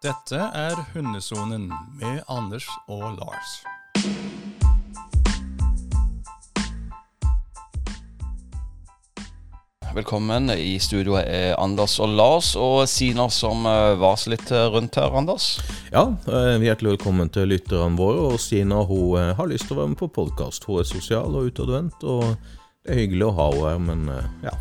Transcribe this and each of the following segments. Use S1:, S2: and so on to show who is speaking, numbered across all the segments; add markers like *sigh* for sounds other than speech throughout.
S1: Dette er Hundesonen med Anders og Lars.
S2: Velkommen. I studio er Anders og Lars og Sina som eh, vaser litt eh, rundt her, Anders.
S3: Ja, eh, hjertelig velkommen til lytterne våre. Og Sina hun eh, har lyst til å være med på podkast. Hun er sosial og utadvendt, og det er hyggelig å ha henne her, men eh, ja.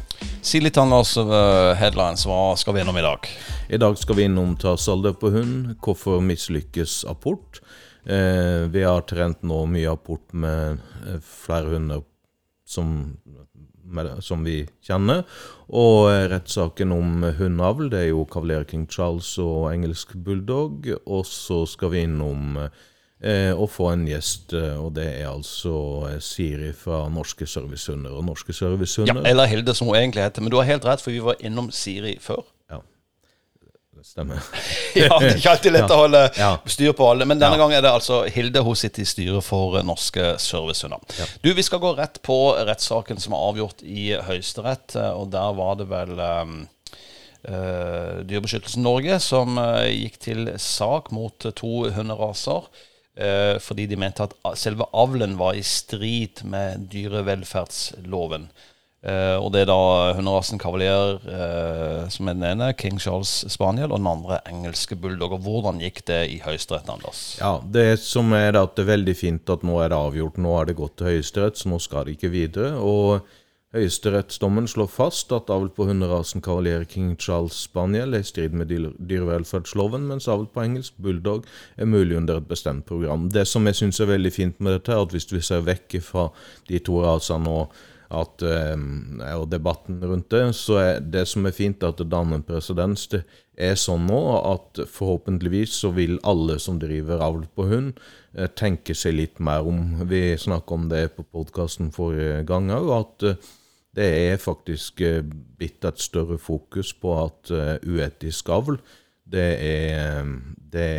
S2: Si litt, om oss, uh, headlines. Hva skal vi innom i dag?
S3: I dag skal vi innom tassalder på hund, hvorfor mislykkes apport. Eh, vi har trent nå mye apport med eh, flere hunder som, med, som vi kjenner. Og eh, rettssaken om hundeavl, det er jo kavaler King Charles og engelsk bulldog. Og så skal vi innom eh, å få en gjest, eh, og det er altså eh, Siri fra Norske Servicehunder. Og Norske Servicehunder Ja,
S2: Eller Hilde, som hun egentlig heter. Men du har helt rett, for vi var innom Siri før.
S3: Ja, det stemmer. *laughs*
S2: ja, Det er ikke alltid lett *laughs* å holde
S3: Ja.
S2: styr på alle. Men denne
S3: Ja.
S2: gangen er det altså Hilde. Hun sitter i styret for eh, Norske Servicehunder.
S3: Ja.
S2: Du, Vi skal gå rett på rettssaken som er avgjort i Høyesterett. eh, Og der var det vel um, Uh, Dyrebeskyttelsen Norge som uh, gikk til sak mot eh, to hunderaser. Eh, fordi de mente at selve avlen var i strid med dyrevelferdsloven. Eh, og det er da hunderasen Cavalier eh, som er den ene, King Charles Spaniel, og den andre engelske bulldog. Og hvordan gikk det i Høyesterett, Anders?
S3: Ja, det som er at det er veldig fint at nå er det avgjort. Nå har det gått til Høyesterett, så nå skal det ikke videre. Og Høyesterettsdommen slår fast at avl på hunderasen Cavalier King Charles Spaniel er i strid med dyrevelferdsloven, mens avl på engelsk bulldog er mulig under et bestemt program. Det som jeg syns er veldig fint med dette, er at hvis vi ser vekk fra de to rasene og at, eh, og debatten rundt det, så er det som er fint, at det danner en presedens. Det er sånn nå at forhåpentligvis så vil alle som driver avl på hund, eh, tenke seg litt mer om. Vi snakka om det på podkasten forrige gang òg, at eh, det er faktisk eh, blitt et større fokus på at eh, uetisk avl, det er, det,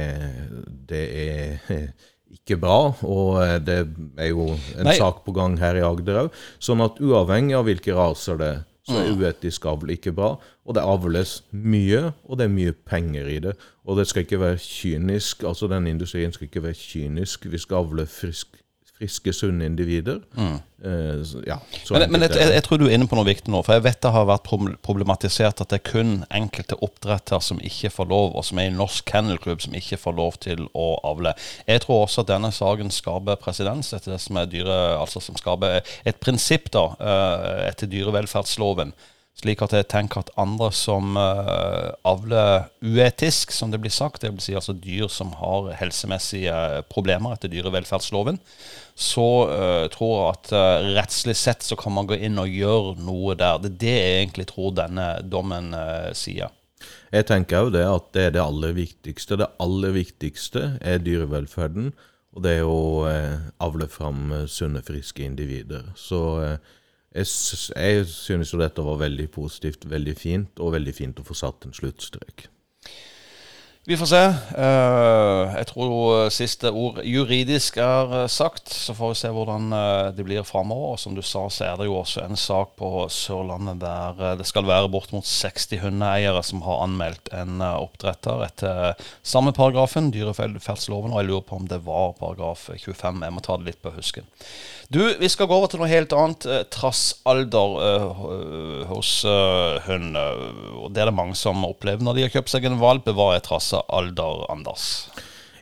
S3: det er *laughs* ikke bra, og eh, det er jo en
S2: Nei.
S3: sak på gang her i Agder òg. Sånn at uavhengig av hvilke raser det er, så er uetisk avl ikke bra. Og det avles mye, og det er mye penger i det. Og det skal ikke være kynisk, altså den industrien skal ikke være kynisk. Vi skal avle frisk, friske, sunne individer. Eh, ja, så
S2: Men, men jeg, jeg, jeg tror du er inne på noe viktig nå. For jeg vet det har vært problematisert at det er kun enkelte oppdretter som ikke får lov, og som er i Norsk Kennelklubb som ikke får lov til å avle. Jeg tror også at denne saken skaper presedens etter det som er dyre, altså som skaper et prinsipp da, eh, etter dyrevelferdsloven. Slik at jeg tenker at andre som uh, avler uetisk, som det blir sagt, det vil si altså dyr som har helsemessige problemer etter dyrevelferdsloven, så uh, tror jeg at uh, rettslig sett så kan man gå inn og gjøre noe der. Det er det jeg egentlig tror denne dommen eh, sier.
S3: Jeg tenker jo det at det er det aller viktigste. Det aller viktigste er dyrevelferden, og det er å eh, avle fram eh, sunne, friske individer. Så eh, jeg, jeg synes jo dette var veldig positivt, veldig fint, og veldig fint å få satt en sluttstrek.
S2: Vi får se. Eh, jeg tror siste ord juridisk er eh, sagt. Så får vi se hvordan eh, det blir framover. Som du sa, så er det jo også en sak på Sørlandet der eh, det skal være bortimot 60 hundeeiere som har anmeldt en eh, oppdretter etter samme paragrafen, dyrevelferdsloven. Og jeg lurer på om det var paragraf 25. Jeg må ta det litt på husken. Du, vi skal gå over til noe helt annet. trass eh, hos eh, hund. eh, det er det mange som opplever når de har kjøpt seg en valp. Hva er alder, Anders?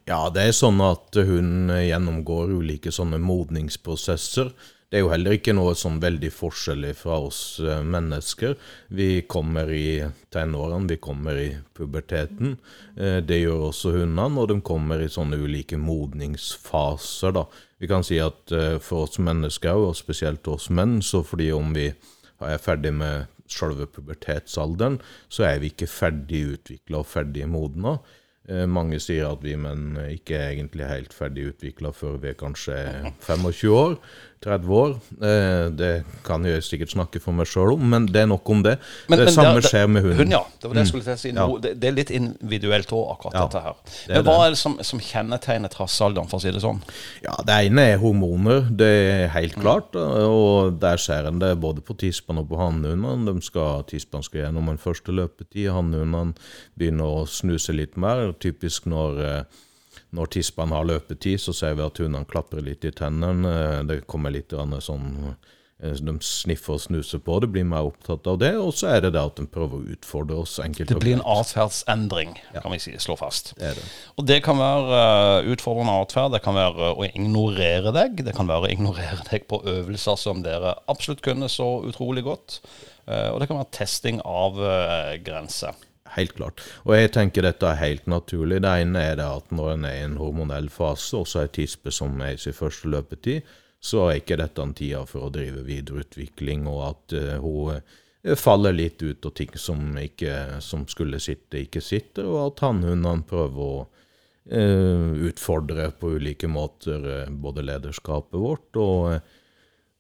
S3: Ja, det er sånn at hun gjennomgår ulike sånne modningsprosesser. Det er jo heller ikke noe sånn veldig forskjellig fra oss eh, mennesker. Vi kommer i tenårene, vi kommer i puberteten. Eh, Det gjør også hundene, og de kommer i sånne ulike modningsfaser, da. Vi kan si at eh, for oss mennesker, og spesielt oss menn, så fordi om vi er ferdig med selve pubertetsalderen, så er vi ikke ferdig utvikla og ferdig modna. Eh, Mange sier at vi menn ikke er egentlig helt ferdig utvikla før vi er kanskje 25 år. 30 år. Eh, Det kan jeg sikkert snakke for meg sjøl om, men det er nok om det.
S2: Men-
S3: det
S2: men
S3: samme
S2: det-
S3: skjer med hunden.
S2: Hun, ja. Det var det jeg skulle til å si.
S3: Ja.
S2: Det, det er litt individuelt òg, akkurat
S3: Ja,
S2: dette her.
S3: det er
S2: Men hva er det som, som kjennetegner trassalderen, for å si det sånn?
S3: Ja, Det ene er hormoner, det er helt klart. Og der ser en det både på tispene og på hannhundene. De skal, tispene skal gjennom en første løpetid, hannhundene begynner å snuse litt mer. Typisk når, eh, når tispene har løpetid, så ser vi at hundene klapper litt i tennene. Eh, det kommer litt sånn eh, De sniffer og snuser på det, blir mer opptatt av det. Og så er det det at de prøver å utfordre oss enkelt
S2: Det blir en atferdsendring, kan vi si, slå fast.
S3: Det det.
S2: Og det kan være utfordrende atferd, det kan være å ignorere deg, det kan være å ignorere deg på øvelser som dere absolutt kunne så utrolig godt, og det kan være testing av grenser.
S3: Helt klart. Og jeg tenker dette er helt naturlig. Det ene er det at når en er i en hormonell fase, og så er tispe som er i sin første løpetid, så er ikke dette en tida for å drive videreutvikling, og at uh, hun eh, faller litt ut, og ting som, ikke, som skulle sitte, ikke sitter, og at hannhundene prøver å uh, utfordre på ulike måter uh, både lederskapet vårt og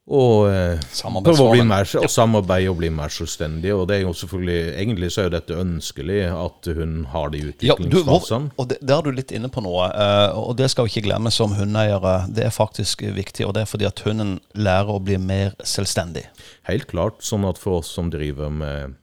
S3: og eh, prøve å bli mer, og samarbeide og bli mer selvstendig. Og det er jo selvfølgelig, Egentlig så er jo dette ønskelig, at hun har de
S2: Ja,
S3: utviklingsfasene.
S2: og det, Der er du litt inne på noe, eh, og det skal vi ikke glemme som hundeeiere. Det er faktisk viktig, og det er fordi at hunden lærer å bli mer selvstendig.
S3: Helt klart. Sånn at for oss som driver med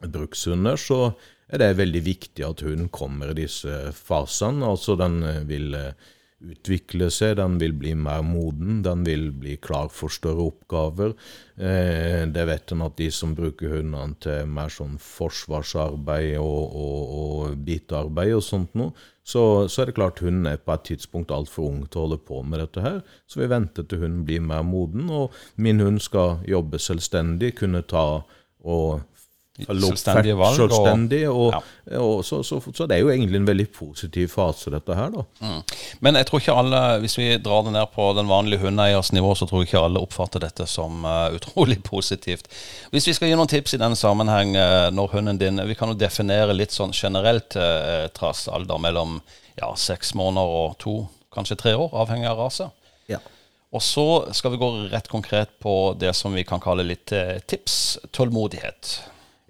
S3: brukshunder, så er det veldig viktig at hunden kommer i disse fasene. Altså den vil eh, utvikle seg, den vil bli mer moden, den vil bli klar for større oppgaver. Eh, det vet en at de som bruker hundene til mer sånn forsvarsarbeid og, og, og bitearbeid og sånt noe, så, så er det klart hunden er på et tidspunkt altfor ung til å holde på med dette her. Så vi venter til hunden blir mer moden, og min hund skal jobbe selvstendig, kunne ta og
S2: Selvstendige valg, og-
S3: Selvstendig, og,
S2: Ja.
S3: og så, så, så det er jo egentlig en veldig positiv fase, dette her, da.
S2: Mm. Men jeg tror ikke alle, hvis vi drar det ned på den vanlige hundeeiers nivå, så tror jeg ikke alle oppfatter dette som uh, *laughs* utrolig positivt. Hvis vi skal gi noen tips i den sammenheng uh, når hunden din Vi kan jo definere litt sånn generelt uh, trassalder mellom ja, seks måneder og to, kanskje tre år, avhengig av rase.
S3: Ja.
S2: Og så skal vi gå rett konkret på det som vi kan kalle litt eh, tips. Tålmodighet.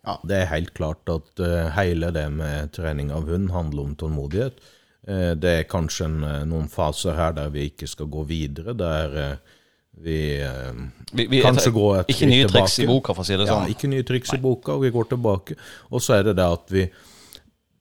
S3: Ja, det er helt klart at eh, hele det med trening av hund handler om tålmodighet. Eh, det er kanskje en, eh, noen faser her der vi ikke skal gå videre, der vi,
S2: Vi, vi,
S3: kanskje går et
S2: ikke nye triks i boka, for å si det
S3: Ja,
S2: sånn.
S3: ikke nye triks i boka, og vi går tilbake. Og så er det det at vi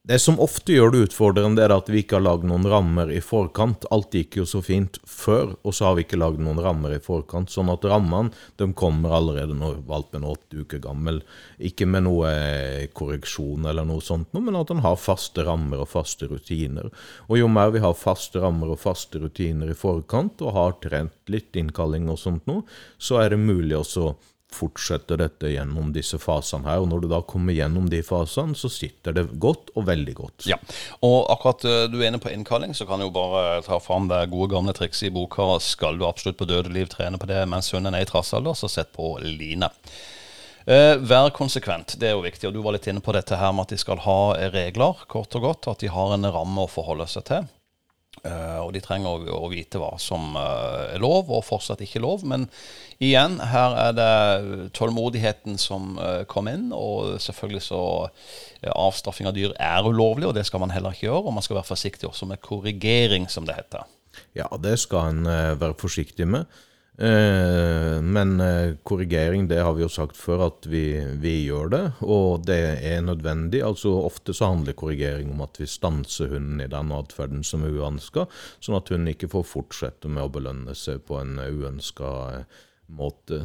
S3: Det som ofte gjør det utfordrende, er at vi ikke har lagd noen rammer i forkant. Alt gikk jo så fint før, og så har vi ikke lagd noen rammer i forkant. Sånn at rammene kommer allerede når valpen er åtte uker gammel. Ikke med noe eh, korreksjon eller noe sånt, men at en har faste rammer og faste rutiner. Og jo mer vi har faste rammer og faste rutiner i forkant, og har trent litt innkalling og sånt noe, så er det mulig også fortsette dette gjennom disse fasene her. Og når du da kommer gjennom de fasene, så sitter det godt og veldig godt.
S2: Ja, og akkurat eh, du er inne på innkalling, så kan jeg jo bare ta fram det gode gamle trikset i boka. Skal du absolutt på døde liv trene på det mens hunden er i trassalder, så sett på line. Eh, vær konsekvent, det er jo viktig. Og du var litt inne på dette her med at de skal ha regler, kort og godt. At de har en ramme å forholde seg til. Eh, og de trenger å, å vite hva som uh, er lov, og fortsatt ikke lov. Men igjen, her er det tålmodigheten som uh, kom inn. Og selvfølgelig så avstraffing av dyr er ulovlig, og det skal man heller ikke gjøre. Og man skal være forsiktig også med korrigering, som det heter.
S3: Ja, det skal en være forsiktig med. Eh, men eh, korrigering, det har vi jo sagt før at vi, vi gjør det, og det er nødvendig. Altså Ofte så handler korrigering om at vi stanser hunden i den atferden som er uønska, sånn at hunden ikke får fortsette med å belønne seg på en uønska måte.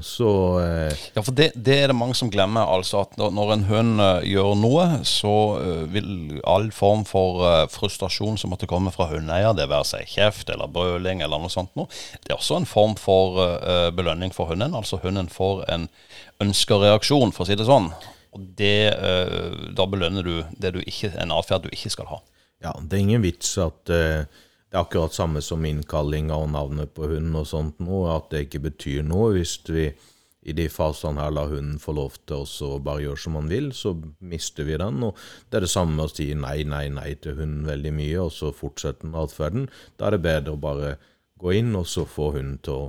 S3: Så eh,
S2: Ja, for det, det er det mange som glemmer. altså at Når, en hund eh, gjør noe, så eh, vil all form for eh, frustrasjon som måtte komme fra hundeeier, det være seg kjeft eller brøling eller noe sånt noe, det er også en form for uh, belønning for hunden. Altså hunden får en ønska reaksjon, for å si det sånn. Og det, uh, da belønner du, det du ikke, en atferd du ikke skal ha.
S3: Ja, det er ingen vits at eh, det er akkurat samme som innkallinga og navnet på hunden og sånt noe, at det ikke betyr noe. Hvis vi i de fasene her lar hunden få lov til oss å bare gjøre som han vil, så mister vi den. Og det er det samme med å si nei, nei, nei til hunden veldig mye, og så fortsette den atferden. Da er det bedre å bare gå inn og så få hunden til å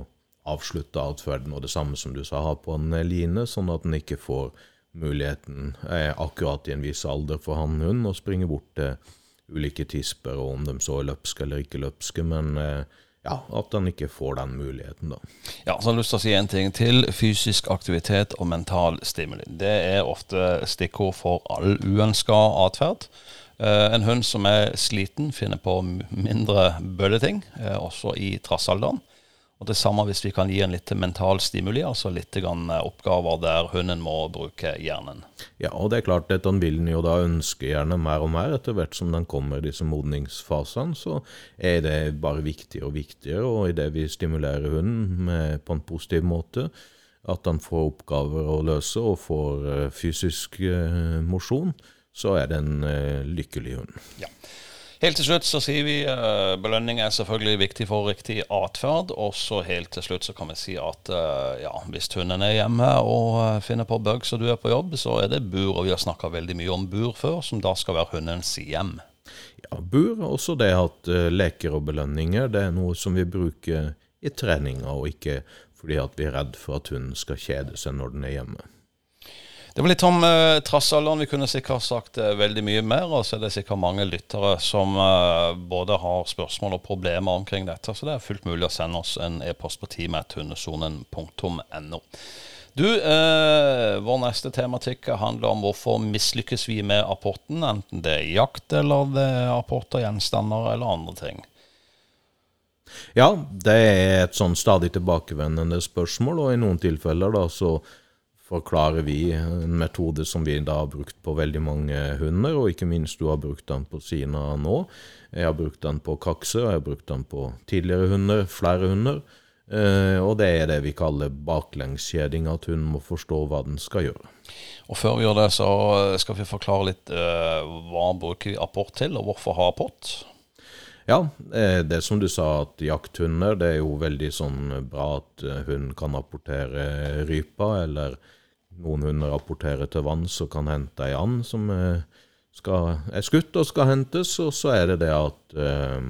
S3: avslutte atferden. Og det samme som du sa, ha på en line, sånn at den ikke får muligheten eh, akkurat i en viss alder for hann-hund å springe bort til ulike tisper, og om de så er løpske eller ikke løpske, men eh, ja, at han ikke får den muligheten, da.
S2: Ja, så har jeg lyst til å si en ting til. Fysisk aktivitet og mental stimuli. Det er ofte stikkord for all uønska atferd. Eh, en hund som er sliten, finner på mindre bølleting, eh, også i trassalderen. Og det samme hvis vi kan gi en litt mental stimuli, altså litt eh, oppgaver der hunden må bruke hjernen.
S3: Ja, og det er klart, at den vil jo da ønske gjerne mer og mer etter hvert som den kommer i disse modningsfasene. Så er det bare viktigere og viktigere, og idet vi stimulerer hunden med, på en positiv måte, at han får oppgaver å løse og får eh, fysisk eh, mosjon, så er det en lykkelig hund.
S2: Ja. Helt til slutt så sier vi uh, belønning er selvfølgelig viktig for riktig atferd. Og så helt til slutt så kan vi si at uh, ja, hvis hunden er hjemme og uh, finner på bugs og du er på jobb, så er det bur. Og vi har snakka veldig mye om bur før, som da skal være hundens hjem.
S3: Ja, bur, også det at uh, leker og belønninger, det er noe som vi bruker i treninga, og ikke fordi at vi er redd for at hunden skal kjede seg når den er hjemme.
S2: Det var litt om eh, trassalderen. Vi kunne sikkert sagt eh, veldig mye mer. Og så er det sikkert mange lyttere som eh, både har spørsmål og problemer omkring dette. Så det er fullt mulig å sende oss en e-post på teamet.hundesonen.no. Du, eh, vår neste tematikk handler om hvorfor mislykkes vi med apporten, enten det er jakt eller det er apporter, gjenstander eller andre ting.
S3: Ja, det er et sånn stadig tilbakevendende spørsmål, og i noen tilfeller da så forklarer vi en metode som vi da har brukt på veldig mange hunder, og ikke minst du har brukt den på Sina nå. Jeg har brukt den på kakse, og jeg har brukt den på tidligere hunder, flere hunder. Uh, og det er det vi kaller baklengskjeding, at hun må forstå hva den skal gjøre.
S2: Og før vi gjør det, så skal vi forklare litt uh, hva bruker vi apport til, og hvorfor ha apport.
S3: Ja, eh, det som du sa, at jakthunder det er jo veldig sånn bra at hund hunden kan apportere rypa, eller noen hunder rapporterer til vanns og kan hente ei and som eh, skal, er skutt og skal hentes, og så er det det at eh,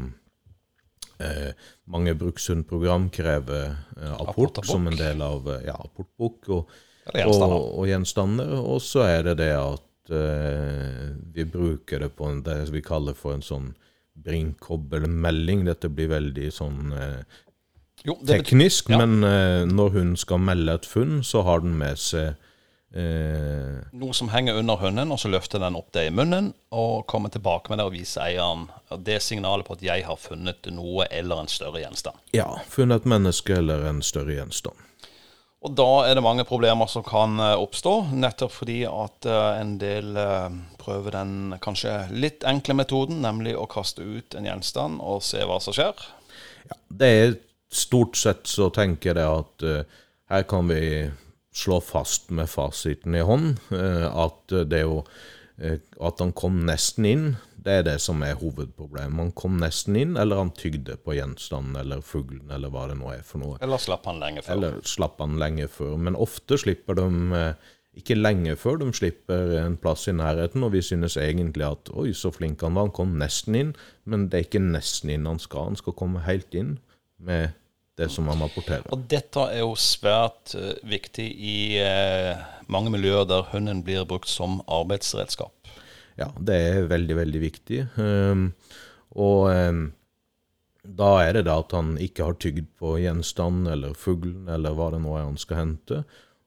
S3: eh, mange brukshundprogram krever eh, apport som en del av eh, ja, apportbok og,
S2: gjenstander.
S3: og, og gjenstander. Og så er det det at eh, vi bruker det på en, det vi kaller for en sånn brinkkobbelmelding. Dette blir veldig sånn eh,
S2: Jo,
S3: teknisk,
S2: ja.
S3: men eh, når hun skal melde et funn, så har den med seg eh,
S2: noe som henger under hunden, og så løfter den opp det i munnen og kommer tilbake med det og viser eieren det signalet på at jeg har funnet noe eller en større gjenstand.
S3: Ja, funnet et menneske eller en større gjenstand.
S2: Og da er det mange problemer som kan eh, oppstå, nettopp fordi at eh, en del eh, prøver den kanskje litt enkle metoden, nemlig å kaste ut en gjenstand og se hva som skjer.
S3: Det er stort sett så tenker jeg at uh, her kan vi slå fast med fasiten i hånd uh, at det jo uh, at han kom nesten inn, det er det som er hovedproblemet. Han kom nesten inn, eller han tygde på gjenstanden eller fuglen eller hva det nå er for noe.
S2: Eller slapp han lenge før.
S3: Eller slapp han lenge før. Men ofte slipper de eh, ikke lenge før, de slipper en plass i nærheten, og vi synes egentlig at oi, så flink han var, han kom nesten inn, men det er ikke nesten inn han skal, han skal komme helt inn med det som han rapporterer.
S2: Og dette er jo svært eh, viktig i eh, mange miljøer der hunden blir brukt som arbeidsredskap.
S3: Ja, det er veldig, veldig viktig. Um, og um, da er det da at han ikke har tygd på gjenstanden eller fuglen eller hva det nå er han skal hente.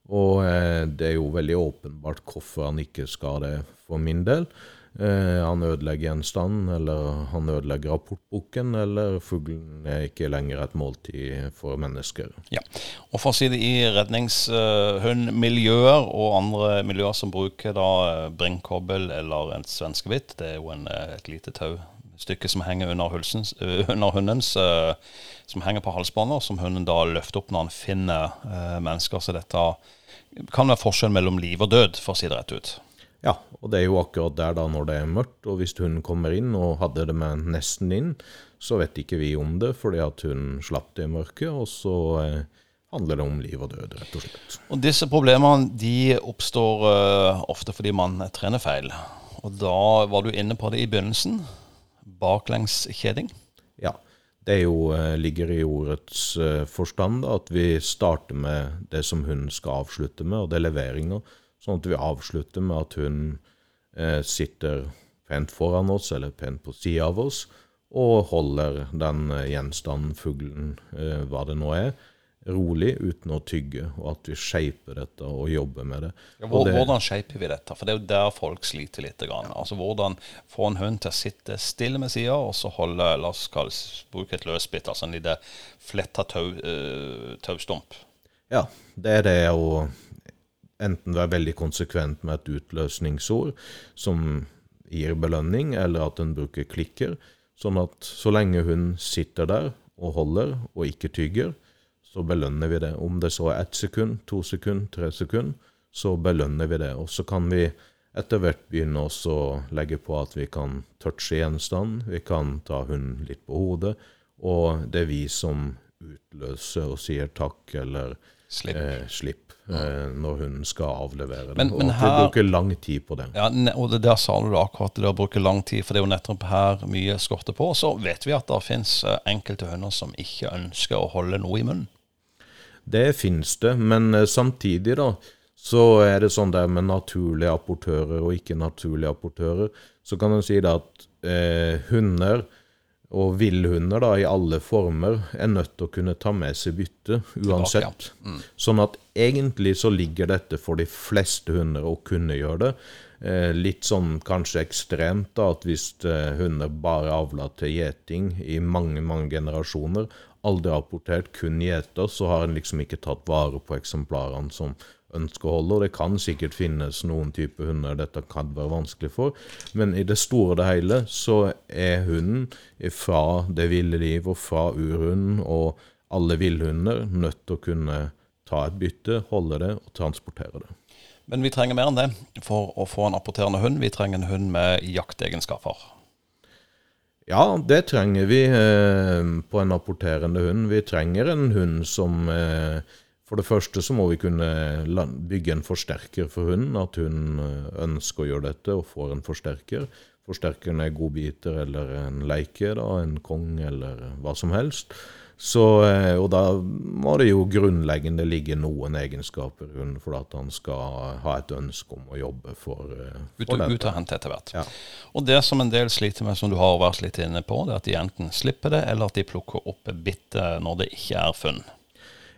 S3: Og uh, det er jo veldig åpenbart hvorfor han ikke skal det, for min del. Eh, han ødelegger gjenstanden, eller han ødelegger rapportboken, eller fuglen er ikke lenger et måltid for mennesker.
S2: Ja, og for å si det i redningshundmiljøer og andre miljøer som bruker da brennkobbel eller en svenskebitt, det er jo en, eh, et lite taustykke som henger under, hulsens, eh, under hundens, eh, som henger på halsbåndet, som hunden da løfter opp når han finner eh, mennesker. Så dette kan være forskjell mellom liv og død, for å si det rett ut.
S3: Ja, og det er jo akkurat der da når det er mørkt, og hvis hunden kommer inn og hadde det med nesten inn, så vet ikke vi om det, fordi at hun slapp det i mørket, og så eh, handler det om liv og død, rett og slett.
S2: Og disse problemene de oppstår uh, ofte fordi man trener feil. Og da var du inne på det i begynnelsen. Baklengskjeding.
S3: Ja, det er jo, eh, ligger i ordets uh, forstand da, at vi starter med det som hun skal avslutte med, og det er leveringer. Sånn at vi avslutter med at hun eh, sitter pent foran oss, eller pent på sida av oss, og holder den eh, gjenstanden, fuglen, eh, hva det nå er, rolig uten å tygge, og at vi shaper dette og jobber med det.
S2: Ja, hvor,
S3: det-
S2: Hvordan shaper vi dette? For det er jo der folk sliter litt. Grann. Altså Hvordan få en hund til å sitte stille med sida, og så holde La oss kalle, bruke et løsbitt, altså en liten fletta taustump? eh.
S3: Ja, det er det å enten være veldig konsekvent med et utløsningsord som gir belønning, eller at en bruker klikker. Sånn at så lenge hun sitter der og holder og ikke tygger, så belønner vi det. Om det så er ett sekund, to sekund, tre sekund, så belønner vi det. Og så kan vi etter hvert begynne også å legge på at vi kan touche gjenstand, vi kan ta hunden litt på hodet, og det er vi som utløser og sier takk eller
S2: Slipp.
S3: eh, slipp eh, når hun skal avlevere den.
S2: Men-
S3: og
S2: men her-
S3: vi bruker lang tid på det.
S2: Ja, og det der sa du det akkurat, det å bruke lang tid, for det er jo nettopp her mye skorter på. Så vet vi at det finnes eh, enkelte hunder som ikke ønsker å holde noe i munnen.
S3: Det finnes det, men eh, samtidig da, så er det sånn der med naturlige apportører og ikke naturlige apportører, så kan en si det at eh, hunder og villhunder da, i alle former er nødt til å kunne ta med seg bytte uansett. Sånn at egentlig så ligger dette for de fleste hunder å kunne gjøre det. Eh, litt sånn kanskje ekstremt da, at hvis eh, hunder bare avler til gjeting i mange, mange generasjoner, aldri rapportert kun gjeter, så har en liksom ikke tatt vare på eksemplarene som ønsker å holde. Og det kan sikkert finnes noen type hunder dette kan være vanskelig for, men i det store og det hele så er hunden fra det ville liv og fra urhunden og alle villhunder nødt til å kunne ta et bytte, holde det og transportere det.
S2: Men vi trenger mer enn det for å få en apporterende hund. Vi trenger en hund med jaktegenskaper.
S3: Ja, det trenger vi eh, på en apporterende hund. Vi trenger en hund som eh, For det første så må vi kunne bygge en forsterker for hunden. At hun eh, ønsker å gjøre dette og får en forsterker. Forsterkeren er godbiter eller en leike, da, en kong eller hva som helst. Så, eh, og da må det jo grunnleggende ligge noen egenskaper rundt for at han skal ha et ønske om å jobbe for, eh, for
S2: ut og etter hvert.
S3: Ja.
S2: Og det som en del sliter med, som du har vært litt inne på, det er at de enten slipper det, eller at de plukker opp bittet når det ikke er funn.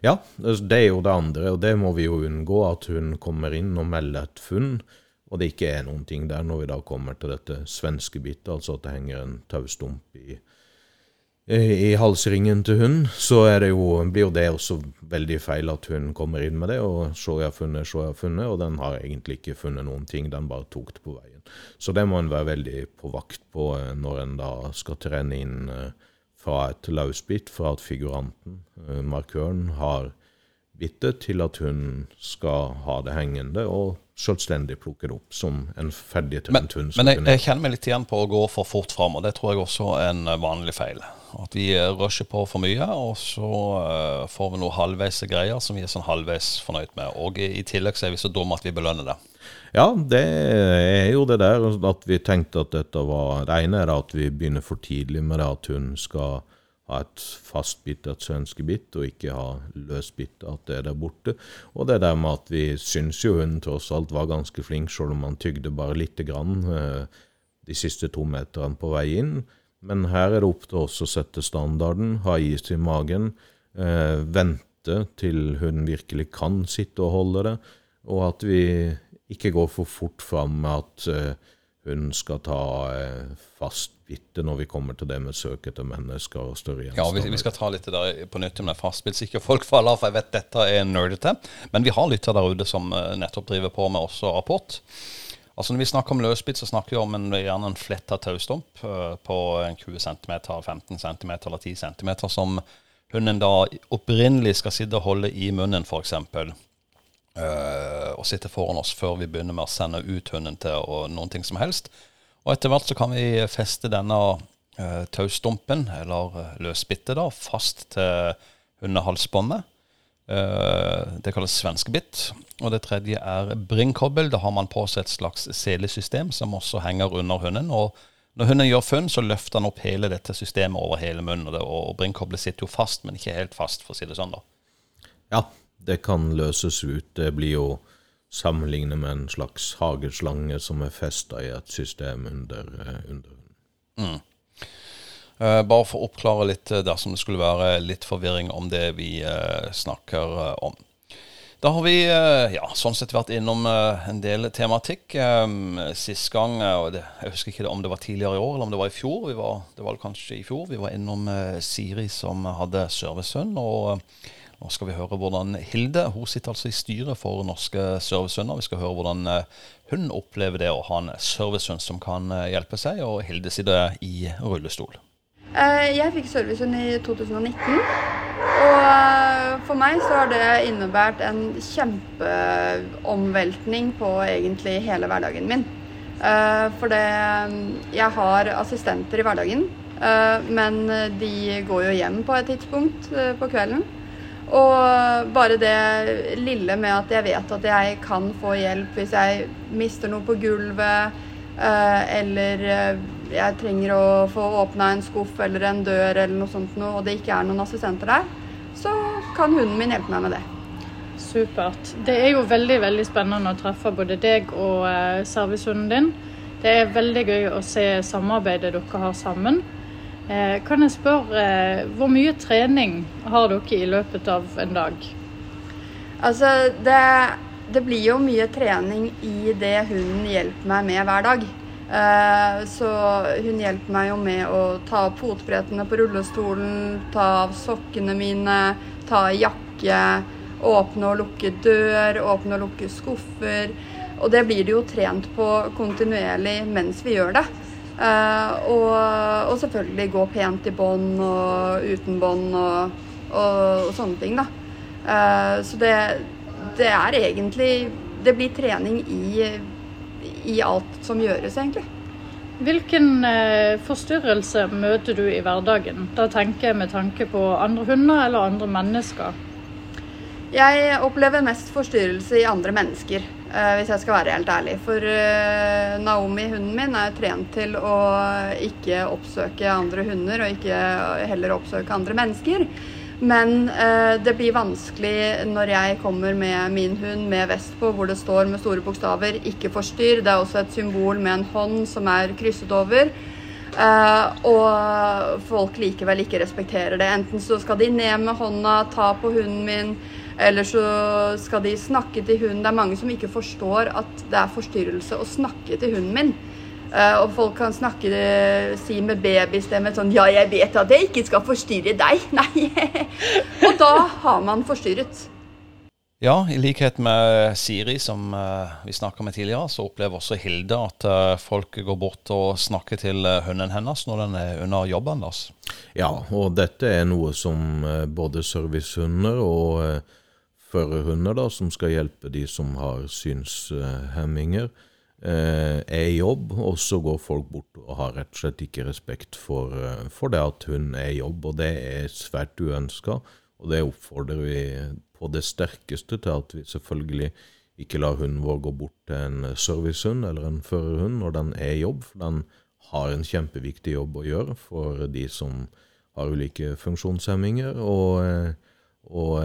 S3: Ja, det er jo det andre, og det må vi jo unngå, at hun kommer inn og melder et funn, og det ikke er noen ting der når vi da kommer til dette svenske bittet, altså at det henger en taustump i, i halsringen til hunden, så jo, blir jo det også veldig feil at hun kommer inn med det, og så jeg har funnet, så jeg har funnet, og den har egentlig ikke funnet noen ting, den bare tok det på veien. Så det må en være veldig på vakt på eh, når en da skal trene inn eh, fra et løsbitt, fra at figuranten, eh, markøren, har bittet, til at hun skal ha det hengende og selvstendig plukke det opp som en ferdig tømt hund.
S2: Men jeg, jeg kjenner meg litt igjen på å gå for fort fram, og det tror jeg også er en eh, vanlig feil. At vi eh, rusher på for mye, og så uh, får vi noe halvveis greier som vi er sånn halvveis fornøyd med. Og i, i tillegg så er vi så dumme at vi belønner det.
S3: Ja, det er jo det der at vi tenkte at dette var Det ene er at vi begynner for tidlig med det at hun skal ha et fastbittet et svenskebitt, og ikke ha løsbitt, at det er der borte. Og det der med at vi syns jo hun tross alt var ganske flink, selv om han tygde bare lite grann eh, de siste to meterne på vei inn. Men her er det opp til oss å sette standarden, ha is i magen, eh, vente til hun virkelig kan sitte og holde det, og at vi ikke går for fort fram med at eh, hun skal ta eh, fast bitte når vi kommer til det med søk etter mennesker og større
S2: Ja, vi, vi skal ta litt det der på nytt om det er så folk faller av, for jeg vet dette er nerdete. Men vi har lytter der ute som eh, nettopp driver på med også rapport. Altså Når vi snakker om løsbit, så snakker vi om en, gjerne en fletta taustump eh, på en 20 cm, 15 cm eller 10 cm, som hunden da opprinnelig skal sitte og holde i munnen, f.eks. Uh, og sitte foran oss før vi begynner med å sende ut hunden til noen ting som helst. Og etter hvert så kan vi feste denne uh, taustumpen, eller uh, løsbittet, da, fast til hundehalsbåndet. Uh, det kalles svenskebitt. Og det tredje er bringkobbel. Da har man på seg et slags selesystem som også henger under hunden. Og når hunden gjør funn, så løfter han opp hele dette systemet over hele munnen. Og, det, sitter jo fast, men ikke helt fast, for å si det sånn. da.
S3: Ja, det kan løses ut. Det blir jo sammenlignet med en slags hageslange som er festa i et system under, eh, under hunden.
S2: Eh, bare for å oppklare litt eh, dersom det skulle være litt forvirring om det vi eh, snakker eh, om. Da har vi ja, sånn sett vært innom en del tematikk. Um, sist gang, og jeg husker ikke om det var tidligere i år eller om det var i fjor, var, det var kanskje i fjor, vi var innom Siri som hadde servicehund. og nå skal vi høre hvordan Hilde hun sitter altså i styret for Norske Servicehunder. Vi skal høre hvordan eh, hun opplever det å ha en servicehund som kan eh, hjelpe seg. Og Hilde sitter i rullestol.
S4: Eh, Jeg fikk servicehund i 2019. Og for meg så har det innebært en kjempeomveltning på egentlig hele hverdagen min. For det Jeg har assistenter i hverdagen, men de går jo hjem på et tidspunkt på kvelden. Og bare det lille med at jeg vet at jeg kan få hjelp hvis jeg mister noe på gulvet, eh, eller eh, jeg trenger å få åpna en skuff eller en dør eller noe sånt noe, og det ikke er noen assistenter der, så kan hunden min hjelpe meg med det.
S5: Supert. Det er jo veldig veldig spennende å treffe både deg og eh, servicehunden din. Det er veldig gøy å se samarbeidet dere har sammen. Eh, kan jeg spørre, eh, hvor mye trening har dere i løpet av en dag?
S4: Altså, det, det blir jo mye trening i det hunden hjelper meg med hver dag. Eh, så hun hjelper meg jo med å ta opp fotbrettene på rullestolen, ta av sokkene mine, ta i jakke, åpne og lukke dør, åpne og lukke skuffer. Og det blir det jo trent på kontinuerlig mens vi gjør det. Eh, og, og selvfølgelig gå pent i bånd og uten bånd og, og, og sånne ting, da. Eh, så det, det er egentlig Det blir trening i, i alt som gjøres, egentlig.
S5: Hvilken eh, forstyrrelse møter du i hverdagen? Da tenker jeg med tanke på andre hunder eller andre mennesker.
S4: Jeg opplever mest forstyrrelse i andre mennesker, hvis jeg skal være helt ærlig. For eh, Naomi, hunden min, er trent til å ikke oppsøke andre hunder, og ikke heller oppsøke andre mennesker. Men eh, det blir vanskelig når jeg kommer med min hund med vest på, hvor det står med store bokstaver 'ikke forstyrr'. Det er også et symbol med en hånd som er krysset over. Eh, og folk likevel ikke respekterer det. Enten så skal de ned med hånda, ta på hunden min, eller så skal de snakke til hunden. Det er mange som ikke forstår at det er forstyrrelse å snakke til hunden min. Eh, og folk kan snakke si med babystemme sånn Ja, jeg vet at jeg ikke skal forstyrre deg. *laughs* Nei. og da har man forstyrret.
S2: Ja, i likhet med Siri, som eh, vi snakka med tidligere, så opplever også Hilde at eh, folk går bort og snakker til hunden hennes når den er under jobben deres.
S3: Ja, og dette er noe som både servicehunder og førerhunder, da, som skal hjelpe de som har synshemminger, eh, er i jobb, og så går folk bort og har rett og slett ikke respekt for, eh, for det at hun er i jobb, og det er svært uønska. Og det oppfordrer vi på det sterkeste til at vi selvfølgelig ikke lar hunden vår gå bort til en servicehund eller en førerhund når den er i jobb, for den har en kjempeviktig jobb å gjøre for de som har ulike funksjonshemminger. Og, eh, og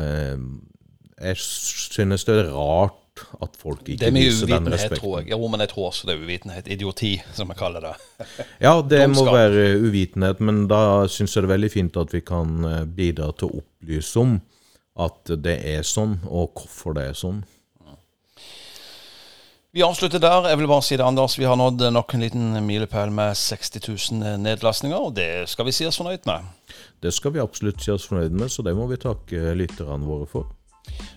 S3: jeg synes det er rart at folk ikke
S2: er
S3: viser den respekten.
S2: tror jeg. Jo, men jeg tror også det er uvitenhet. Idioti, som jeg kaller det. *laughs*
S3: Ja, det må være uvitenhet, men da syns jeg det er veldig fint at vi kan eh, bidra til å opplyse om at det er sånn, og hvorfor det er sånn.
S2: Vi avslutter der. Jeg vil bare si det, Anders. Vi har nådd nok en liten milepæl med 60 000 nedlastninger, og det skal vi si oss fornøyd med.
S3: Det skal vi absolutt si oss fornøyd med, så det må vi takke lytterne våre for.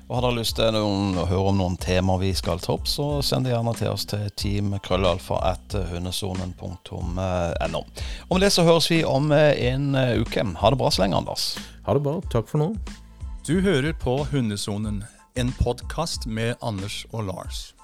S2: Og Har dere lyst til noen, å høre om noen temaer vi skal ta opp, så send det gjerne til oss til teamkrøllalfa.hundesonen.no. Og med det så høres vi om eh, en eh, uke. Ha det bra så lenge, Anders.
S3: Ha det bra. Takk for nå.
S1: Du hører på Hundesonen, en podkast med Anders og Lars.